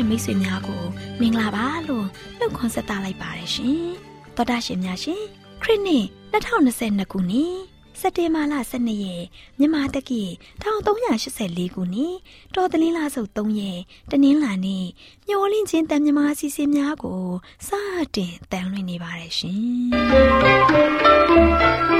ရှင်မိတ်ဆွေများကိုမင်္ဂလာပါလို့နှုတ်ခွန်းဆက်သလိုက်ပါတယ်ရှင်တော်တာရှင်များရှင်ခရစ်နှစ်2022ခုနှစ်စက်တင်ဘာလ12ရက်မြန်မာတက္ကီ1384ခုနှစ်တော်သလင်းလဆုပ်3ရက်တနင်္လာနေ့မျောလင့်ချင်းတန်မြမာအစီအစဉ်များကိုစတင်တန်လွှင့်နေပါတယ်ရှင်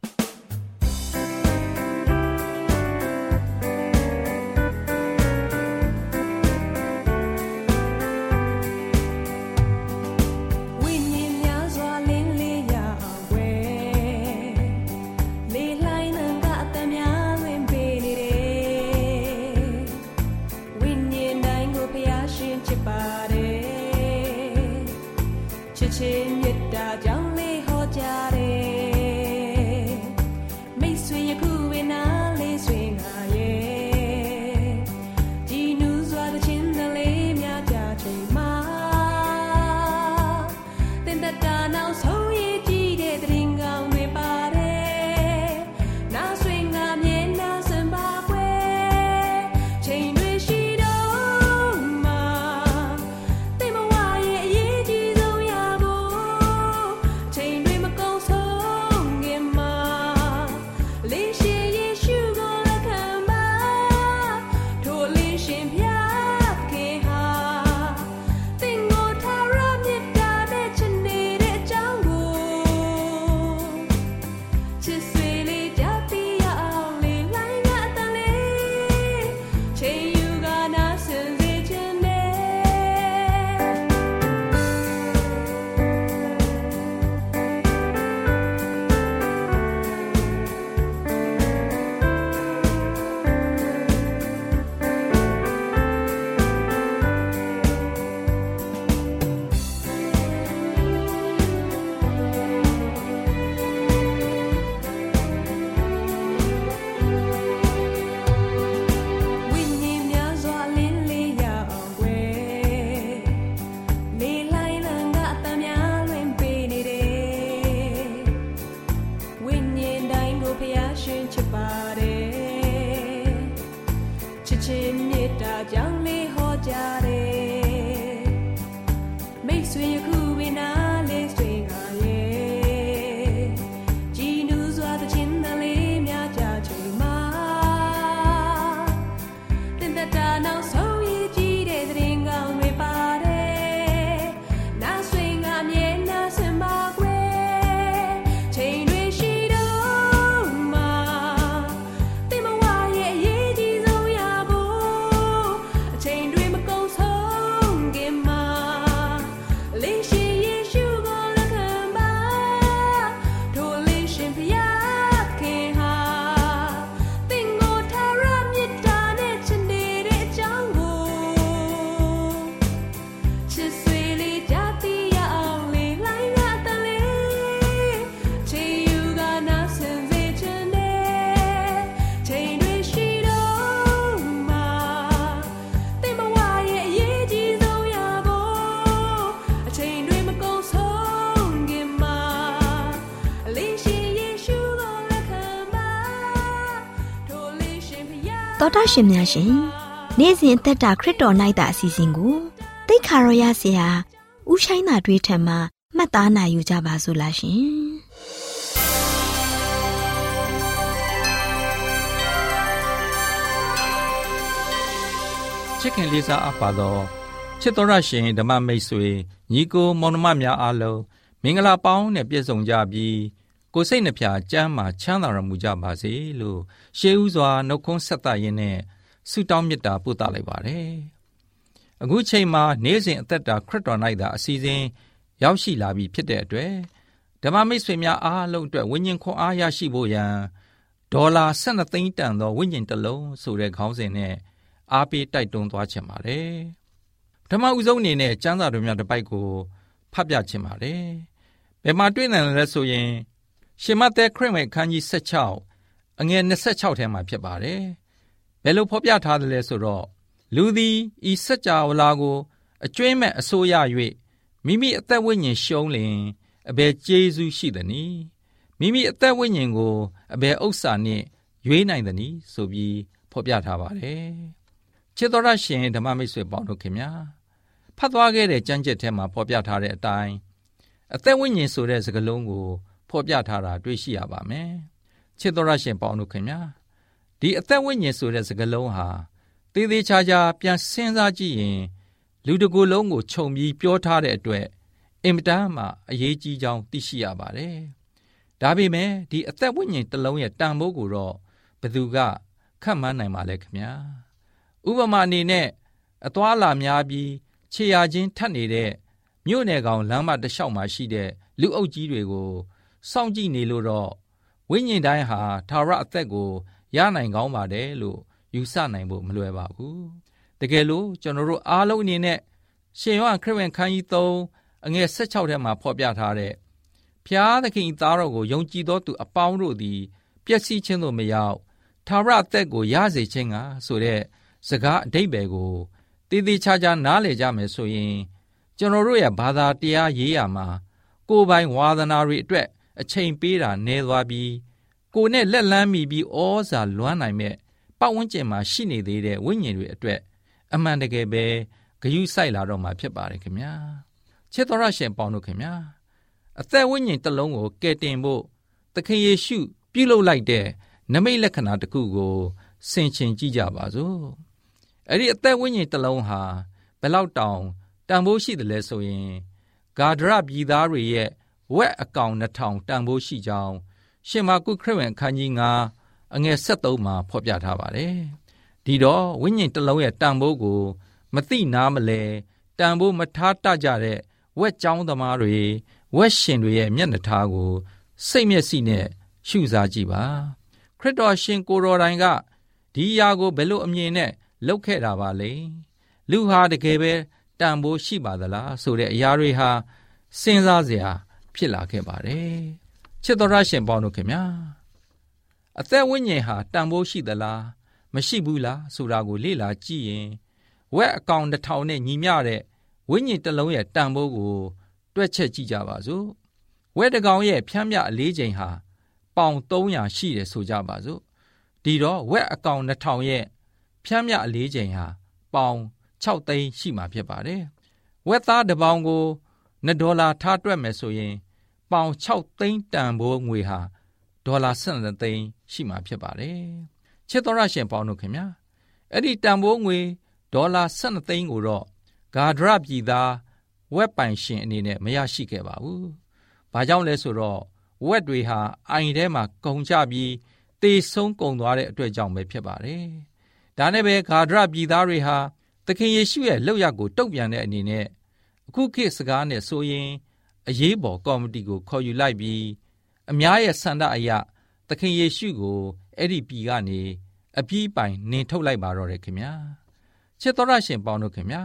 တော်တာရှင်များရှင်နေ့စဉ်အသက်တာခရစ်တော်၌တာအစီအစဉ်ကိုတိတ်ခါရောရစီဟာဥဆိုင်တာတွေးထံမှာမှတ်သားနိုင်ယူကြပါစို့လားရှင်ချစ်ခင်လေးစားအပ်ပါသောချစ်တော်ရရှင်ဓမ္မမိတ်ဆွေညီကိုမောင်နှမများအားလုံးမင်္ဂလာပေါင်းနဲ့ပြည့်စုံကြပြီး ကိုစိတ်နှဖျားကျမ်းမာချမ်းသာရမူကြပါစေလို့ရှေးဥစွာနှုတ်ခွန်းဆက်သရင်းနဲ့ဆုတောင်းမေတ္တာပို့သလိုက်ပါတယ်။အခုချိန်မှာနေ့စဉ်အသက်တာခရစ်တော်၌သာအစီအစဉ်ရောက်ရှိလာပြီဖြစ်တဲ့အတွက်ဓမ္မမိတ်ဆွေများအားလုံးအတွက်ဝိညာဉ်ခွန်အားရရှိဖို့ရန်ဒေါ်လာ12သိန်းတန်သောဝိညာဉ်တစ်လုံးဆိုတဲ့ခေါင်းစဉ်နဲ့အားပေးတိုက်တွန်းသွားချင်ပါတယ်။ပထမဦးဆုံးအနေနဲ့ကျမ်းစာတော်များတစ်ပိုက်ကိုဖတ်ပြခြင်းပါတယ်ဘယ်မှာတွေ့နိုင်လဲဆိုရင် ရှင်မသက်ခရစ်ဝင်ခန်းကြီး16အငယ်26ထဲမှာဖြစ်ပါတယ်ဘယ်လိုဖော်ပြထားသလဲဆိုတော့လူသည်ဤစัจ java လာကို အကျွင်းမဲ့အစိုးရ၍မိမိအသက်ဝိညာဉ်ရှုံးလင်အဘယ်ကျေးဇူးရှိသနည်းမိမိအသက်ဝိညာဉ်ကိုအဘယ်ဥစ္စာနှင့်ရွေးနိုင်သနည်းဆိုပြီးဖော်ပြထားပါတယ်ချစ်တော်ရရှင်ဓမ္မမိတ်ဆွေပေါင်းတို့ခင်ဗျာဖတ်သွားခဲ့တဲ့ကြမ်းကြက်ထဲမှာဖော်ပြထားတဲ့အတိုင်းအသက်ဝိညာဉ်ဆိုတဲ့စကားလုံးကို ဖော်ပြထားတာတွေ့ရှိရပါမယ်ချစ်တော်ရရှင်ပေါင်းတို့ခင်ဗျာဒီအသက်ဝိညာဉ်ဆိုတဲ့စကားလုံးဟာသေးသေးချာချာပြန်စဉ်းစားကြည့်ရင် လူတကူလုံးကိုခြုံပြီးပြောထားတဲ့အတွက်အင်မတန်မှအရေးကြီးကြောင်းသိရှိရပါတယ်။ဒါပေမဲ့ဒီအသက်ဝိညာဉ်တစ်လုံးရဲ့တန်ဖိုးကိုတော့ဘယ်သူကခန့်မှန်းနိုင်ပါလဲခင်ဗျာ။ဥပမာအနေနဲ့အသွာလာများပြီးခြေရာချင်းထပ်နေတဲ့မြို့နယ်ကောင်လမ်းမတစ်လျှောက်မှာရှိတဲ့လူအုပ်ကြီးတွေကို စောင့်ကြည့်နေလို့တော့ဝိညာဉ်တိုင်းဟာသာရအသက်ကိုရနိုင်ကောင်းပါတယ်လို့ယူဆနိုင်ဖို့မလွယ်ပါဘူးတကယ်လို့ကျွန်တော်တို့အားလုံးအနေနဲ့ရှင်ယောဟန်ခရစ်ဝင်ခန်းကြီး3အငယ်16ထဲမှာဖော်ပြထားတဲ့ဖျားသခင်သားတော်ကိုယုံကြည်သောသူအပေါင်းတို့သည်ပျက်စီးခြင်းသို့မရောက်သာရအသက်ကိုရစေခြင်းကဆိုတဲ့စကားအတိတ်ပဲကိုတည်တည်ချာချာနားလည်ကြမယ်ဆိုရင် ကျွန်တော်တို့ရဲ့ဘာသာတရားရေးရမှာကိုယ်ပိုင်ဝါသနာတွေအတွက် အချိန်ပေးတာနည်းသွားပြီးကိုယ်နဲ့လက်လန်းမိပြီးဩဇာလွမ်းနိုင်မဲ့ပတ်ဝန်းကျင်မှာရှိနေသေးတဲ့ဝိညာဉ်တွေအတွက်အမှန်တကယ်ပဲဂယုစိုက်လာတော့မှာဖြစ်ပါတယ်ခင်ဗျာချစ်တော်ရရှင်ပေါင်းတို့ခင်ဗျာအသက်ဝိညာဉ်တစ်လုံးကိုကယ်တင်ဖို့သခင်ယေရှုပြုလုပ်လိုက်တဲ့နမိတ်လက္ခဏာတစ်ခုကိုဆင်ခြင်ကြည့်ကြပါစို့အဲ့ဒီအသက်ဝိညာဉ်တစ်လုံးဟာဘယ်လောက်တောင်တန်ဖိုးရှိတယ်လဲဆိုရင်ဂါဒရပြည်သားတွေရဲ့ ဝက်အကောင်2000တန်ဖိုးရှိကြောင်းရှင်မာကုခရစ်ဝင်အခန်းကြီး9အငယ်73မှာဖော်ပြထားပါတယ်။ဒီတော့ဝိညာဉ်တစ်လုံးရဲ့တန်ဖိုးကို မသိနားမလဲတန်ဖိုးမထားတကြတဲ့ဝက်ကြောင်းသမားတွေဝက်ရှင်တွေရဲ့မျက်နှာထားကို စိတ်မျက်စိနဲ့ရှုစားကြည့်ပါ။ခရစ်တော်ရှင်ကိုတော်တိုင်ကဒီຢာကိုဘယ်လိုအမြင်နဲ့လုပ်ခဲ့တာပါလဲ။လူဟာတကယ်ပဲတန်ဖိုးရှိပါသလားဆိုတဲ့အရာတွေဟာစဉ်းစားစရာ ဖြစ်လာခဲ့ပါတယ်ချစ်တော်ရရှင်ပေါင်းတို့ခင်ဗျာအသက်ဝိညာဉ်ဟာတန်ဖိုးရှိသလားမရှိဘူးလားဆိုတာကိုလေ့လာကြည့်ရင်ဝက်အကောင်တစ်ထောင်နဲ့ညီမျှတဲ့ဝိညာဉ်တစ်လုံးရဲ့တန်ဖိုးကို တွက်ချက်ကြည့်ကြပါစို့ဝက်တကောင်ရဲ့ဖြမ်းမြအလေးချိန်ဟာပေါင်300ရှိတယ်ဆိုကြပါစို့ဒီတော့ဝက်အကောင်2000ရဲ့ဖြမ်းမြအလေးချိန်ဟာပေါင်6သိန်းရှိမှာဖြစ်ပါတယ်ဝက်သားတစ်ပေါင်ကို 2ဒေါ်လာထားတွက်မယ်ဆိုရင် ပေါင်6သိန်းတန်ဖိုးငွေဟာဒေါ်လာ12သိန်းရှိမှာဖြစ်ပါတယ်ချစ်တော်ရရှင်ပေါင်းတို့ခင်ဗျာအဲ့ဒီတန်ဖိုးငွေဒေါ်လာ12သိန်းကိုတော့ဂါဒရပြည်သားဝက်ပိုင်ရှင်အနေနဲ့မရရှိခဲ့ပါဘူး။ဘာကြောင့်လဲဆိုတော့ဝက်တွေဟာအိုင်ထဲမှာကုန်ကြပြီးတေဆုံးကုန်သွားတဲ့အတွက်ကြောင့်ပဲဖြစ်ပါတယ်။ဒါနဲ့ပဲဂါဒရပြည်သားတွေဟာသခင်ယေရှုရဲ့လောက်ရကိုတုံ့ပြန်တဲ့အနေနဲ့ အခုခေတ်စကားနဲ့ဆိုရင်အရေးပေါ်ကော်မတီကိုခေါ်ယူလိုက်ပြီးအများရဲ့ဆန္ဒအရသခင်ယေရှုကိုအဲ့ဒီပြည်ကနေအပြည့်ပိုင်နင်ထုတ်လိုက်ပါတော့တယ်ခင်ဗျာချစ်တော်ရရှင်ပေါင်းတို့ခင်ဗျာ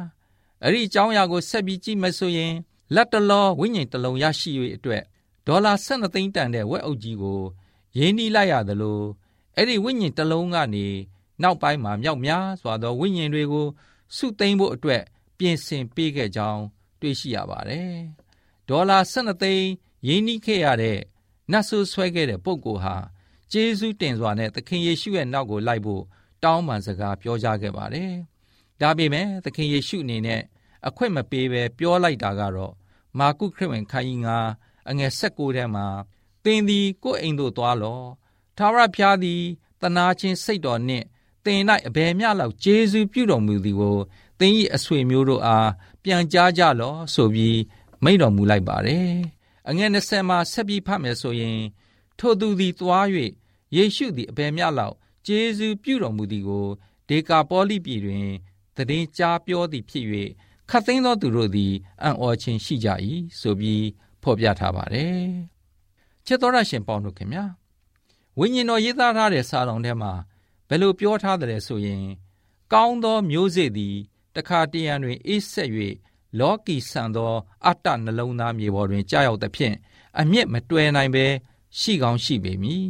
အဲ့ဒီအကြောင်းအရာကိုဆက်ပြီးကြည့်မဆိုရင်လက်တလောဝိညာဉ်တလုံးရရှိ၍အတွက်ဒေါ်လာ12သိန်းတန်တဲ့ဝက်အုပ်ကြီးကိုရင်းနှီးလိုက်ရသလိုအဲ့ဒီဝိညာဉ်တလုံးကနေနောက်ပိုင်းမှာမြောက်များစွာသောဝိညာဉ်တွေကိုစုသိမ်းဖို့အတွက်ပြင်ဆင်ပေးခဲ့ကြောင်း တွေ့ရှိရပါတယ်။ဒေါ်လာ12သိန်းရင်းနှီးခဲ့ရတဲ့နတ်ဆိုးဆွဲခဲ့တဲ့ပုဂ္ဂိုလ်ဟာဂျေဇုတင်စွာနဲ့သခင်ယေရှုရဲ့နောက်ကိုလိုက်ဖို့တောင်းပန်စကားပြောကြားခဲ့ပါတယ်။ဒါပေမဲ့သခင်ယေရှုအနေနဲ့အခွင့်မပေးဘဲပြောလိုက်တာကတော့မာကုခရစ်ဝင်ခန်းကြီး9အငယ်16ထဲမှာသင်သည်ကိုယ်အိမ်သို့သွားလော့။ထာဝရဘုရားသည်တနာချင်းစိတ်တော်နှင့်သင်၌အဘယ်မျှလောက်ဂျေဇုပြုတော်မူသည်ကိုသင်၏အဆွေမျိုးတို့အား ပြန်ကြားကြလော့ဆိုပြီးမိန့်တော်မူလိုက်ပါတယ်။အငယ်20မှာဆက်ပြီးဖတ်မယ်ဆိုရင်ထိုသူသည်သွား၍ယေရှုသည်အဘယ်မျှလောက်ကျေးဇူးပြုတော်မူသည်ကိုဒေကာပေါလိပြည်တွင်တည်င်းကြားပြောသည်ဖြစ်၍ခတ်သိမ်းသောသူတို့သည်အံ့ဩခြင်းရှိကြ၏ဆိုပြီးဖော်ပြထားပါတယ်။ချစ်တော်ရရှင်ပေါင်းတို့ခင်ဗျာဝိညာဉ်တော်ရေးသားထားတဲ့စာတော်ထဲမှာဘယ်လိုပြောထားတယ်ဆိုရင် ကောင်းသောမျိုးစေ့သည် တခါတရံတွင်အေးဆက်၍လောကီဆန်သောအတ္တနှလုံးသားမြေပေါ်တွင်ကြာရောက်သဖြင့်အမျက်မတွယ်နိုင်ပဲရှိကောင်းရှိပေမည်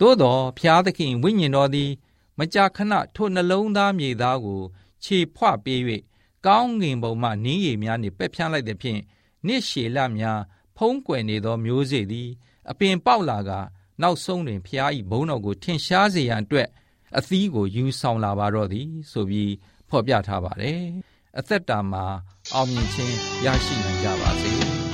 သို့သောဖျားသခင်ဝိညာဉ်တော်သည် မကြာခဏထိုနှလုံးသားမြေသားကို ခြေဖွပေး၍ကောင်းငင်ပုံမှနင်းရည်များနှင့်ပက်ဖြန်းလိုက်သဖြင့်နှစ်ရှည်လများဖုံးကွယ်နေသောမျိုးစေ့သည် အပင်ပေါက်လာကနောက်ဆုံးတွင်ဖျားဤဘုံတော်ကိုထင်ရှားစေရန်အတွက်အသီးကိုယူဆောင်လာပါတော့သည်ဆိုပြီး ဖော်ပြထားပါတယ်အသက်တာမှာအောင်မြင်ခြင်းရရှိနိုင်ကြပါစေ။။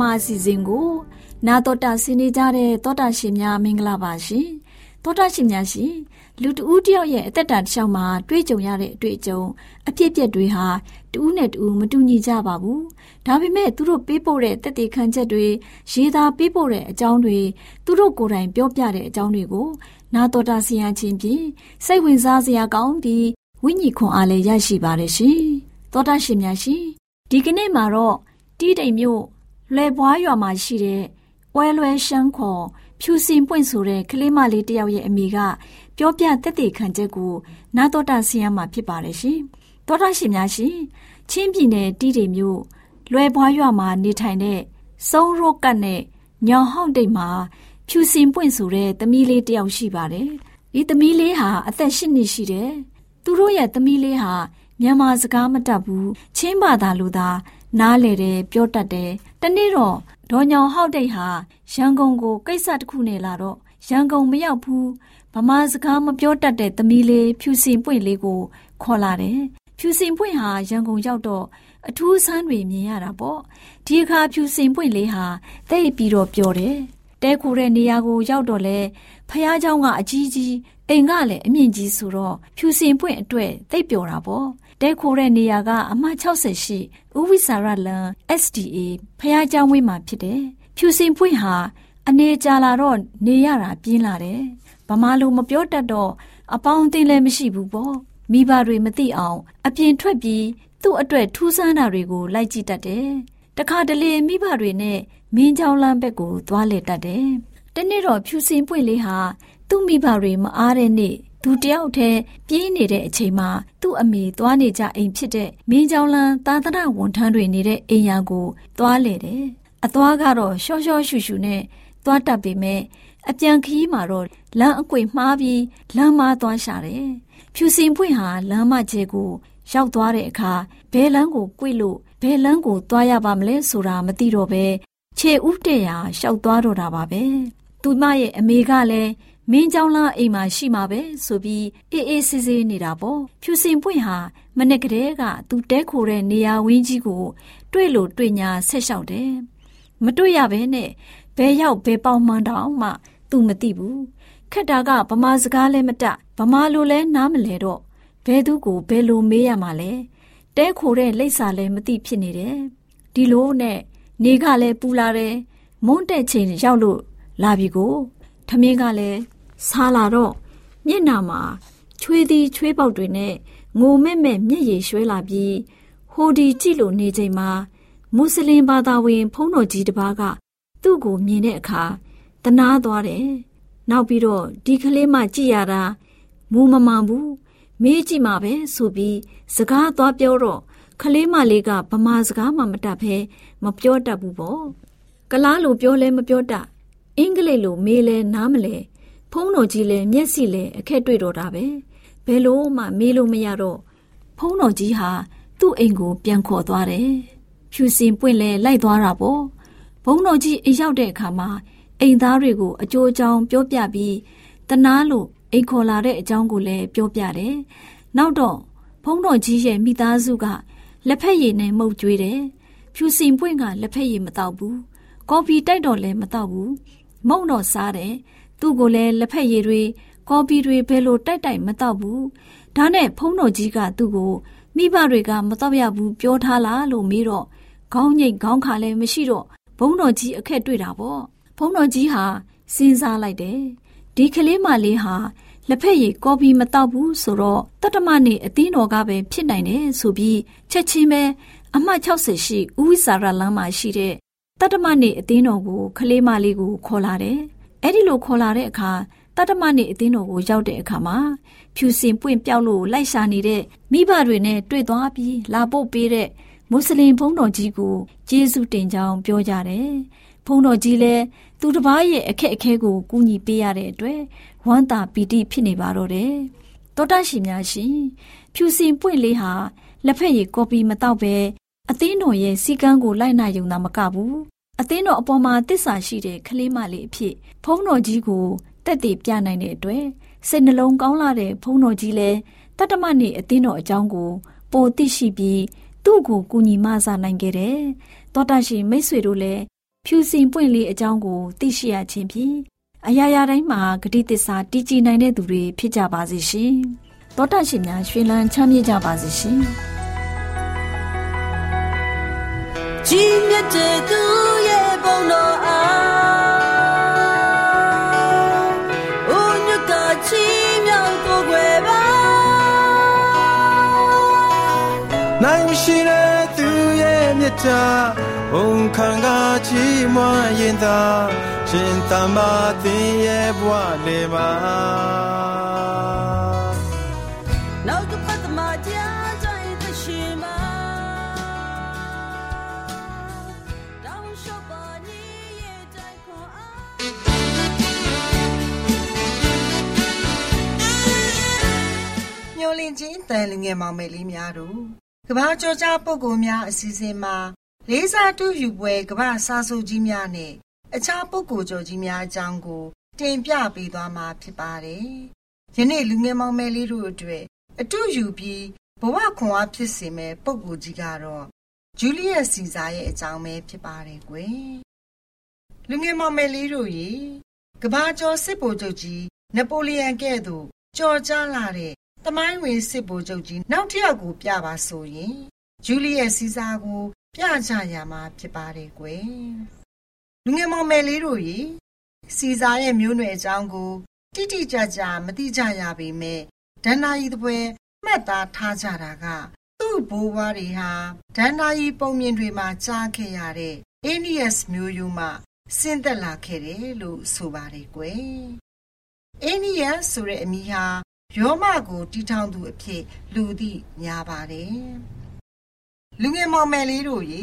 မာအစီအစဉ်ကို နာတော်တာဆင်းနေကြတဲ့တောတာရှင်များမင်္ဂလာပါရှင်။တောသောတာရှင်များရှင်လူတဦးတယောက်ရဲ့အသက်တာတစ်လျှောက်မှာတွေးကြုံရတဲ့အတွေ့အကြုံအဖြစ်အပျက်တွေဟာတဦးနဲ့တဦးမတူညီကြပါဘူးဒါပေမဲ့သူတို့ပေးပို့တဲ့တက်တေခံချက်တွေရေးသားပေးပို့တဲ့အကြောင်းတွေသူတို့ကိုယ်တိုင်ပြောပြတဲ့အကြောင်းတွေကိုနာတော်တာဆရာချင်းဖြင့်စိတ်ဝင်စားစရာကောင်းပြီးဝိညာဉ်ခွန်အားလည်းရရှိပါတယ်ရှင်သောတာရှင်များရှင်ဒီကနေ့မှာတော့တီးတိမ်မြို့ လွယ်ပွားရွာမှာရှိတဲ့ဝဲလွဲရှမ်းခေါ်ဖြူစင်ပွင့်ဆိုတဲ့ကလေးမလေးတယောက်ရဲ့အမိကပြောပြတက်တဲ့ခံချက်ကိုနာတော်တာဆရာမှာဖြစ်ပါတယ်ရှင်သောတာရှင်များရှင်ချင်းပြည်နယ်တီးတိမ်မြို့လွယ်ပွားရွာမှာနေထိုင်တဲ့စုံရိုကတ်နဲ့ညောင်ဟောင်းတိတ်မှာဖြူစင်ပွင့်ဆိုတဲ့သမီးလေးတယောက်ရှိပါတယ်ဒီသမီးလေးဟာအသက်၈နှစ်ရှိတယ်သူတို့ရဲ့သမီးလေးဟာမြန်မာစကားမတတ်ဘူးချင်းဘာသာလိုသာ နားလေတယ်ပြောတတ်တယ်တနေ့တော့ဒေါ်ညောင်ဟောက်တိတ်ဟာရန်ကုန်ကိုကိစ္စတစ်ခုနဲ့လာတော့ရန်ကုန်မရောက်ဘူးဗမာစကားမပြောတတ်တဲ့သမီးလေးဖြူစင်ပွင့်လေးကိုခေါ်လာတယ်ဖြူစင်ပွင့်ဟာရန်ကုန်ရောက်တော့အထူးဆန်းတွေမြင်ရတာပေါ့ဒီအခါဖြူစင်ပွင့်လေးဟာတိတ်ပြီးတော့ပြောတယ်တဲခိုတဲ့နေရာကိုရောက်တော့လဲဖះเจ้าကအကြီးကြီးအိမ်ကလည်းအမြင့်ကြီးဆိုတော့ဖြူစင်ပွင့်အတွက်တိတ်ပျော်တာပေါ့ တဲခိုတဲ့နေရာကအမှတ်60ရှိဥဝိစာရလန် SDA ဖះเจ้าဝင်းမှာဖြစ်တယ်ဖြူစင်ပွင့်ဟာအနေကြာလာတော့နေရတာပြင်းလာတယ်ဗမာလိုမပြောတတ်တော့အပေါင်းအသင်းလည်းမရှိဘူးပေါ့မိဘတွေမသိအောင် အပြင်ထွက်ပြီးသူ့အတွက်ထူးဆန်းတာတွေကိုလိုက်ကြည့်တတ်တယ်တခါတလေမိဘတွေနဲ့မင်းချောင်းလမ်းဘက်ကိုသွားလေတတ်တယ်။တနေ့တော့ဖြူစင်ပွင့်လေးဟာသူ့မိဘတွေမအားတဲ့နေ့ သူတယောက်တည်းပြေးနေတဲ့အချိန်မှာသူ့အမေသွားနေကြအိမ်ဖြစ်တဲ့မင်းချောင်းလန်းသာသနာဝန်ထမ်းတွေနေတဲ့အိမ်ယာကိုသွားလေတယ်။အသွားကတော့ရှော့ရှော့ရှူရှူနဲ့သွားတတ်ပေမဲ့အပြန်ခီးမှာတော့လမ်းအကွေမှားပြီးလမ်းမသွားရှာတယ်။ဖြူစင်ပွင့်ဟာလမ်းမကျဲကိုရောက်သွားတဲ့အခါဘဲလန်းကို꿰လို့ဘယ်လန်းကိုသွားရပါမလဲဆိုတာမသိတော့ပဲခြေဥတဲ့ရာရှောက်သွားတော့တာပါပဲသူမရဲ့အမေကလည်း မင်းเจ้าလားအိမ်မှာရှိမှာပဲဆိုပြီးအေးအေးဆေးဆေးနေတာပေါ့ဖြူစင်ပွင့်ဟာမနေ့ကတည်းကသူတဲခိုတဲ့နေရာဝင်းကြီးကို တွေ့လို့တွေ့ညာဆက်လျှောက်တယ်မတွေ့ရဘဲနဲ့ဘယ်ရောက်ဘယ်ပေါင်မှန်တောင်မှသူမသိဘူးခက်တာကဗမာစကားလည်းမတဗမာလိုလဲနားမလဲတော့ဘဲသူကိုဘယ်လိုမေးရမှာလဲတဲခိုတဲ့လိပ်စာလည်းမသိဖြစ်နေတယ်ဒီလိုနဲ့နေကလည်းပူလာတယ်မုန်းတဲ့ချိန်ရောက်လို့လာပြီကိုထမင်းကလည်း စားလာတော့မျက်နာမှာချွေးသည်ချွေးပေါက်တွေနဲ့ငိုမဲ့မဲ့မျက်ရည်ရွှဲလာပြီးဟိုဒီကြည့်လို့နေချိန်မှာမွတ်စလင်ဘာသာဝင် ဖုံးတော်ကြီးတစ်ပါးကသူ့ကိုမြင်တဲ့အခါတနာသွားတယ်နောက်ပြီးတော့ဒီကလေးမှကြည့်ရတာမူမမှန်ဘူးမေးကြည့်မှာပဲဆိုပြီးစကားသွားပြောတော့ခလေးမလေးကဗမာစကားမှမတတ်ဘဲမပြောတတ်ဘူးပေါ့ကလားလိုပြောလဲမပြောတတ်အင်္ဂလိပ်လိုမေးလဲနားမလဲ ဖုံးတော်ကြီးလဲမျက်စိလဲအခက်တွေ့တော့တာပဲဘယ်လို့မှမေးလို့မရတော့ဖုံးတော်ကြီးဟာသူ့အိမ်ကိုပြန်ခေါ်သွားတယ်ဖြူစင်ပွင့်လဲလိုက်သွားတာပေါ့ဘုံတော်ကြီးအိမ်ရောက်တဲ့အခါမှာအိမ်သားတွေကိုအကျိုးအကြောင်းပြောပြပြီးတနာလို့အိမ်ခေါ်လာတဲ့အကြောင်းကိုလည်းပြောပြတယ်နောက်တော့ဖုံးတော်ကြီးရဲ့မိသားစုကလက်ဖက်ရည်နဲ့မှုတ်ကျွေးတယ်။ဖြူစင်ပွင့်ကလက်ဖက်ရည်မတောက်ဘူး။ကော်ဖီတိုက်တော့လည်းမတောက်ဘူး။မုံတော့စားတယ်။ သူ့ကိုလည်းလက်ဖက်ရည်တွေကော်ဖီတွေဘယ်လိုတိုက်တိုက်မတောက်ဘူး။ဒါနဲ့ဖုံးတော်ကြီးကသူ့ကိုမိဘတွေကမတောက်ရဘူးပြောထားလားလို့မေးတော့ခေါင်းငိတ်ခေါင်းခါလည်းမရှိတော့ဘုံတော်ကြီးအခက်တွေ့တာပေါ့။ဘုံတော်ကြီးဟာစဉ်းစားလိုက်တယ်။ဒီကလေးမလေးဟာလက်ဖက်ရည်ကော်ဖီမတောက်ဘူးဆိုတော့တတမနေအသင်းတော်ကပဲဖြစ်နိုင်တယ်ဆိုပြီးချက်ချင်းပဲအမှတ်60ရှိဥဝိစာရလမ်းမှာရှိတဲ့တတမနေအသင်းတော်ကိုခလေးမလေးကိုခေါ်လာတယ်။ အဲ့ဒီလိုခေါ်လာတဲ့အခါတတမနေအသင်းတော်ကိုရောက်တဲ့အခါမှာဖြူစင်ပွင့်ပြောက်လို့လိုက်ရှာနေတဲ့မိဘတွေနဲ့တွေ့သွားပြီးလာပို့ပေးတဲ့မွတ်စလင်ဘုန်းတော်ကြီးကိုကျေးဇူးတင်ကြောင်းပြောကြတယ်။ဘုန်းတော်ကြီးလည်းသူတစ်ပါးရဲ့အခက်အခဲကိုကူညီပေးရတဲ့အတွက်ဝမ်းသာပီတိဖြစ်နေပါတော့တယ်။တောတရှိများရှင်ဖြူစင်ပွင့်လေးဟာလက်ဖက်ရည်ကော်ပီမတောက်ပဲအသင်းတော်ရဲ့စီကန်းကိုလိုက်နာယုံတာမကဘူး။ အသင်းတော်အပေါ်မှာတစ္ဆာရှိတဲ့ကလေးမလေးအဖြစ်ဖုံးတော်ကြီးကိုတက်တည်ပြနိုင်တဲ့အတွက်စိတ်နှလုံးကောင်းလာတဲ့ဖုံးတော်ကြီးလည်းတတ္တမနေအသင်းတော်အကြောင်းကိုပိုသိရှိပြီးသူ့ကိုကူညီမဆနိုင်ခဲ့တယ်။တောတရှိမိတ်ဆွေတို့လည်းဖြူစင်ပွင့်လေးအကြောင်းကိုသိရှိရခြင်းဖြင့်အရာရာတိုင်းမှာဂတိတစ္ဆာတည်ကြည်နိုင်တဲ့သူတွေဖြစ်ကြပါစေရှင်တောတရှင်များရွှေလန်းချမ်းမြေ့ကြပါစေရှင်ကြီးမြတ်တဲ့သူ ရဲ့ဘုံတော်အားအိုညကချီမြောက်ကိုွယ်ပါနိုင်ရှိတဲ့သူရဲ့မြတ်တာဘုံခံကချီးမွမ်းရင်သာရှင်သမ္မာသင်ရဲ့ဘဝလေပါ အားမျောလင့်ခြင်းတန်လူငယ်မောင်မယ်လေးများတို့ကဘာကြောကြားပုဂ္ဂိုလ်များအစီအစဉ်မှာလေးစားတူယူပွဲကဘာစာဆိုကြီးများနဲ့အခြားပုဂ္ဂိုလ်ကျော်ကြီးများအကြောင်းကို တင်ပြပေးသွားမှာဖြစ်ပါတယ်။ယနေ့လူငယ်မောင်မယ်လေးတို့အတွက်အတူယူပြီးဘဝခွန်အားဖြစ်စေမဲ့ပုဂ္ဂိုလ်ကြီးကတော့ဂျူလီယက်စီဇာရဲ့အကြောင်းပဲဖြစ်ပါတယ်ကွယ်။လူငယ်မောင်မယ်လေးတို့ရေကဘာကျော်စစ်ဗိုလ်ချုပ်ကြီးနပိုလီယံကဲ့သို့ကြော်ကြားလာတဲ့ တမိုင်းဝင်စစ်ဗိုလ်ချုပ်ကြီးနောက်တစ်ယောက်ကိုပြပါဆိုရင်ဂျူလီယက်စီဇာကို ပြကြရမှာဖြစ်ပါတယ်ကွယ်လူငယ်မောင်မယ်လေးတို့ရေစီဇာရဲ့မျိုးနွယ်အကြောင်းကို တိတိကျကျမသိကြရပေမဲ့ဒန္နာယီတပွဲမှတ်သားထားကြတာက သူ့ဘိုးဘွားတွေဟာဒန္နာယီပုံမြင်တွေမှာကြားခဲ့ရတဲ့အိနီယက်စ်မျိုးရိုးမှဆင်းသက်လာခဲ့တယ်လို့ဆိုပါတယ်ကွယ်အိနီယက်ဆိုတဲ့အမည်ဟာ ယောမကိုတီထောင်သူအဖြစ်လူသိများပါတယ်လူငယ်မောင်မယ်လေးတို့ရေ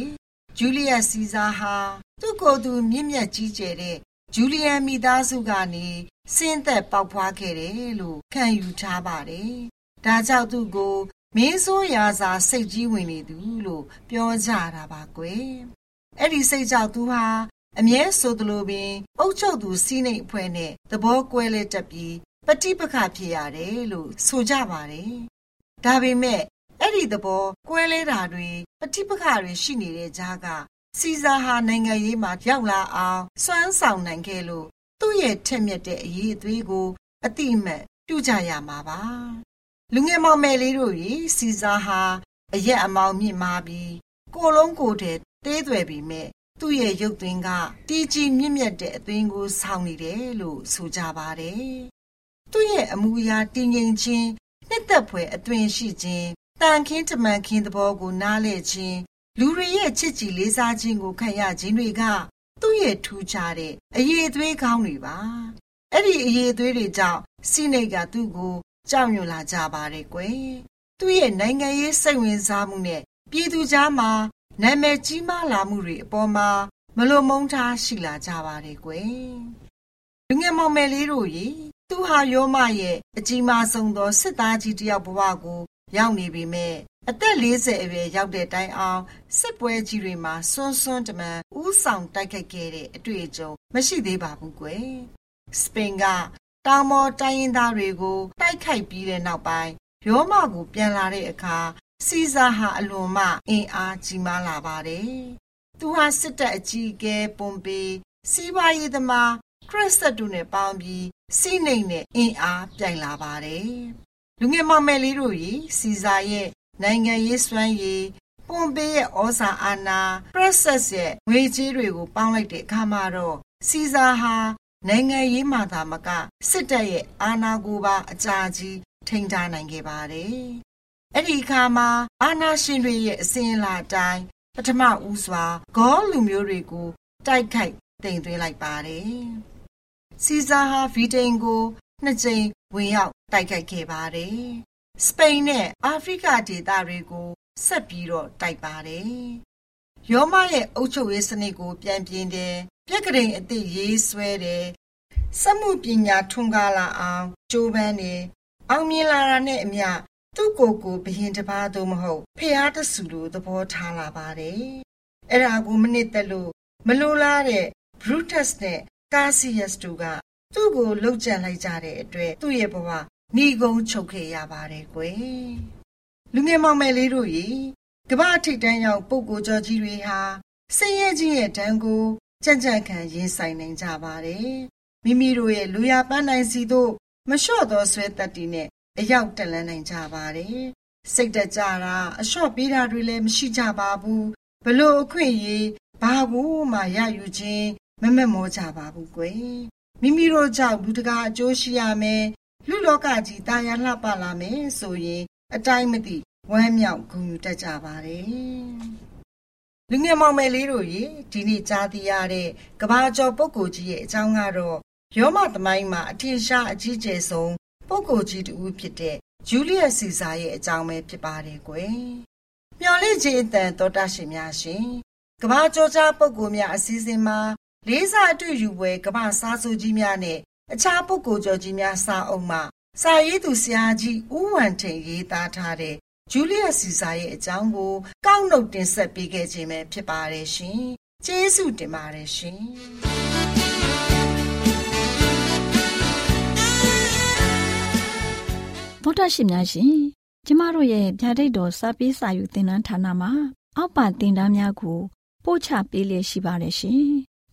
ဂျူလီယက်စီဇာဟာသူ့ကိုယ်သူမြင့်မြတ်ကြီးကျယ်တဲ့ဂျူလီယန်မိသားစုကနေစင်းသက်ပေါက်ဖွားခဲ့တယ်လို့ခံယူထားပါတယ်။ဒါကြောင့်သူ့ကိုမင်းဆိုးရာစာစိတ်ကြီးဝင်နေသူလို့ပြောကြတာပါကွယ်။အဲ့ဒီစိတ်ကြောင့်သူဟာအမြဲဆိုသလိုပင်အုတ်ချုပ်သူစီးနှိမ်အဖွဲ့နဲ့သဘောကွဲလဲတက်ပြီး ပฏิပခဖြစ်ရတယ်လို့ဆိုကြပါတယ်။ဒါပေမဲ့အဲ့ဒီသဘောကွဲလဲတာတွေပဋိပက္ခတွေရှိနေတဲ့ကြားကစီဇာဟာနိုင်ငံရေးမှာရောက်လာအောင်စွမ်းဆောင်နိုင်ခဲ့လို့သူ့ရဲ့ထက်မြက်တဲ့အရေးအသွေးကို အတိအမှတ်ပြုကြရမှာပါလူငယ်မောင်မယ်လေးတို့ရေစီဇာဟာအရက်အမောင်မြင့်မာပြီးကိုလုံးကိုတဲ့သေးသွယ်ပြီးမဲ့သူ့ရဲ့ရုပ်သွင်းကတီကြီးမြင့်မြတ်တဲ့အသွင်းကို ဆောင်းနေတယ်လို့ဆိုကြပါတယ် သူ့ရဲ့အမူအရာတည်ငြိမ်ခြင်းနှစ်သက်ဖွယ်အသွင်ရှိခြင်းတန်ခင်းတမန်ခင်းသဘောကိုနားလည်ခြင်းလူတွေရဲ့ချစ်ကြည်လေးစားခြင်းကိုခံရခြင်းတွေက သူ့ရဲ့ထူးခြားတဲ့အရေးအသွေးကောင်းတွေပါအဲ့ဒီအရေးအသွေးတွေကြောင့်စိနေကသူ့ကိုကြောက်ရွံ့လာကြပါတယ်ကွယ်သူ့ရဲ့နိုင်ငံရေးစိတ်ဝင်စားမှုနဲ့ပြည်သူကြားမှာနာမည်ကြီးမားလာမှုတွေအပေါ်မှာမလွန်မုန်းထားရှိလာကြပါတယ်ကွယ်လူငယ်မောင်မယ်လေးတို့ရေ သူဟာယောမရဲ့အကြီးမားဆုံးသောစစ်သားကြီးတယောက်ဘဝကို ရောက်နေပြီမဲ့အသက်40အရွယ်ရောက်တဲ့တိုင်အောင်စစ်ပွဲကြီးတွေမှာစွန်းစွန်းတမန်ဥဆောင်တိုက်ခိုက်ခဲ့တဲ့အတွေ့အကြုံမရှိသေးပါဘူးကွယ်စပိန်ကတောင်ပေါ်တိုင်းရင်းသားတွေကိုတိုက်ခိုက်ပြီးတဲ့နောက်ပိုင်းရောမကိုပြန်လာတဲ့အခါစီဇာဟာအလွန်မှအင်အားကြီးမားလာပါတယ်သူဟာစစ်တပ်အကြီးအကဲပွန်ပေစီးပွားရေးသမားခရစ်စတူနဲ့ပေါင်းပြီး စီးနှိမ်နဲ့အင်အားပြိုင်လာပါတယ်လူငယ်မောင်မယ်လေးတို့ရေစီဇာရဲ့နိုင်ငံရေးစွမ်းရည်ပွန်ပေးရဲ့ဩဇာအာဏာ process ရဲ့ငွေကြေးတွေကိုပေါင်းလိုက်တဲ့အခါမှာတော့စီဇာဟာနိုင်ငံရေးမှသာမကစစ်တပ်ရဲ့အာဏာကိုပါအကြာကြီးထိန်းထားနိုင်ခဲ့ပါတယ်။အဲ့ဒီအခါမှာအာဏာရှင်တွေရဲ့အစဉ်အလာတိုင်းပထမဦးစွာဂေါလူမျိုးတွေကိုတိုက်ခိုက်တင်သွင်းလိုက်ပါတယ်။ စီဇာဟာဗီတိန်ကိုနှစ်ကြိမ်ဝင်ရောက်တိုက်ခိုက်ခဲ့ပါတယ်။စပိန်နဲ့အာဖရိကဒေသတွေကိုဆက်ပြီးတော့တိုက်ပါတယ်။ယောမရဲ့အုပ်ချုပ်ရေးစနစ်ကို ပြန်ပြင်တယ်။ပြက်ကလေးအသစ်ရေးဆွဲတယ်။စက်မှုပညာထွန်းကားလာအောင်ကြိုးပမ်းတယ်။အောင်မြင်လာတာနဲ့အမျှသူ့ကိုယ်ကိုဘရင်တစ်ပါးသို့မဟုတ်ဖျားတဆူလိုသဘောထားလာပါတယ်။အဲ့ဒါကိုမနစ်သက်လို့မလိုလားတဲ့ Brutus နဲ့ Cassius တို့ကသူ့ကိုလှုပ်ကြံလိုက်ကြတဲ့အတွက်သူ့ရဲ့ဘဝဏီကုံချုပ်ခဲ့ရပါတယ်ကွယ်လူငယ်မောင်မယ်လေးတို့ရေကမ္ဘာထိပ်တန်းရောက်ပုပ်ကိုကျော်ကြီးတွေဟာဆင်းရဲခြင်းရဲ့ဒဏ်ကိုကြံ့ကြံ့ခံရင်ဆိုင်နိုင်ကြပါတယ်မိမိတို့ရဲ့လူရပန်းနိုင်စီတို့မလျှော့သောဆွဲတက်တီနဲ့အရောက်တက်လန်းနိုင်ကြပါတယ်စိတ်တကြတာအလျှော့ပေးတာတွေလည်းမရှိကြပါဘူးဘလို့အခွင့်အရေးဘာကိုမှရယူခြင်း မမက်မောကြပါဘူးကွယ်မိမိတို့ကြောင့်လူတကာအကျိုးရှိရမယ်လူလောကကြီးတာယာလှပလာမယ်ဆိုရင် အတိုင်းမသိဝမ်းမြောက်ဂုဏ်ယူတတ်ကြပါတယ်လူငယ်မောင်မယ်လေးတို့ရေဒီနေ့ကြားသိရတဲ့ကဘာကျော်ပုဂ္ဂိုလ်ကြီးရဲ့အကြောင်းကတော့ရောမသမိုင်းမှာအထင်ရှားအကြီးကျယ်ဆုံးပုဂ္ဂိုလ်ကြီးတူဖြစ်တဲ့ဂျူလီယက်စီဇာရဲ့အကြောင်းပဲဖြစ်ပါတယ်ကွယ်။မျော်လင့်ခြင်းအတန်တော်တရှင်များရှင်။ကဘာကျော်ကြားပုဂ္ဂိုလ်များအစည်းအဝေးမှာ လေးစားအတွေ့ယူပွဲကဘာစားစုကြီးများနဲ့အခြားပုဂ္ဂိုလ်ကျော်ကြီးများစာအုပ်မှာစာရေးသူဆရာကြီးဦးဝံထိန်ရေးသားထားတဲ့ဂျူလီယက်စီဇာရဲ့အကြောင်းကို ကောက်နှုတ်တင်ဆက်ပေးခဲ့ခြင်းပဲဖြစ်ပါတယ်ရှင်။ကျေးဇူးတင်ပါတယ်ရှင်။သောတာရှင်များရှင်ကျမတို့ရဲ့ဗျာဒိတ်တော်စာပေးစာယူသင်တန်းဌာနမှာအောက်ပါသင်တန်းများကိုပို့ချပေးလျက်ရှိပါတယ်ရှင်။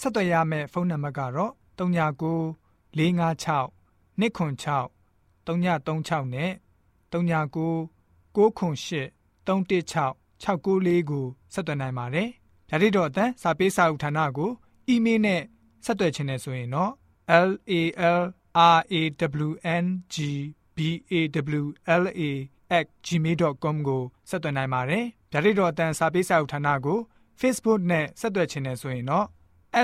ဆက်သွယ်ရမယ့်ဖုန်းနံပါတ်ကတော့39 656 296 336နဲ့39 98 316 694ကိုဆက်သွင်းနိုင်ပါတယ်။ဒါ့အပြင်အသံစာပေးစာဥထာဏာကိုအီးမေးလ်နဲ့ဆက်သွယ်ခြင်းနဲ့ဆိုရင်တော့ l a l r a w n g b a w l a @gmail.com ကိုဆက်သွင်းနိုင်ပါတယ်။ဒါ့အပြင်အသံစာပေးစာဥထာဏာကို Facebook နဲ့ဆက်သွယ်ခြင်းနဲ့ဆိုရင်တော့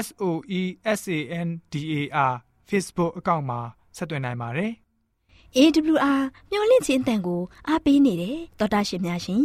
s o e s a n d a r Facebook အကောင့်မှာဆက်သွင်းနိုင်ပါတယ် AWR မျော်လင့်ခြင်းအတန်ကိုအားပေးနေတယ်တော်တာရှင်များရှင်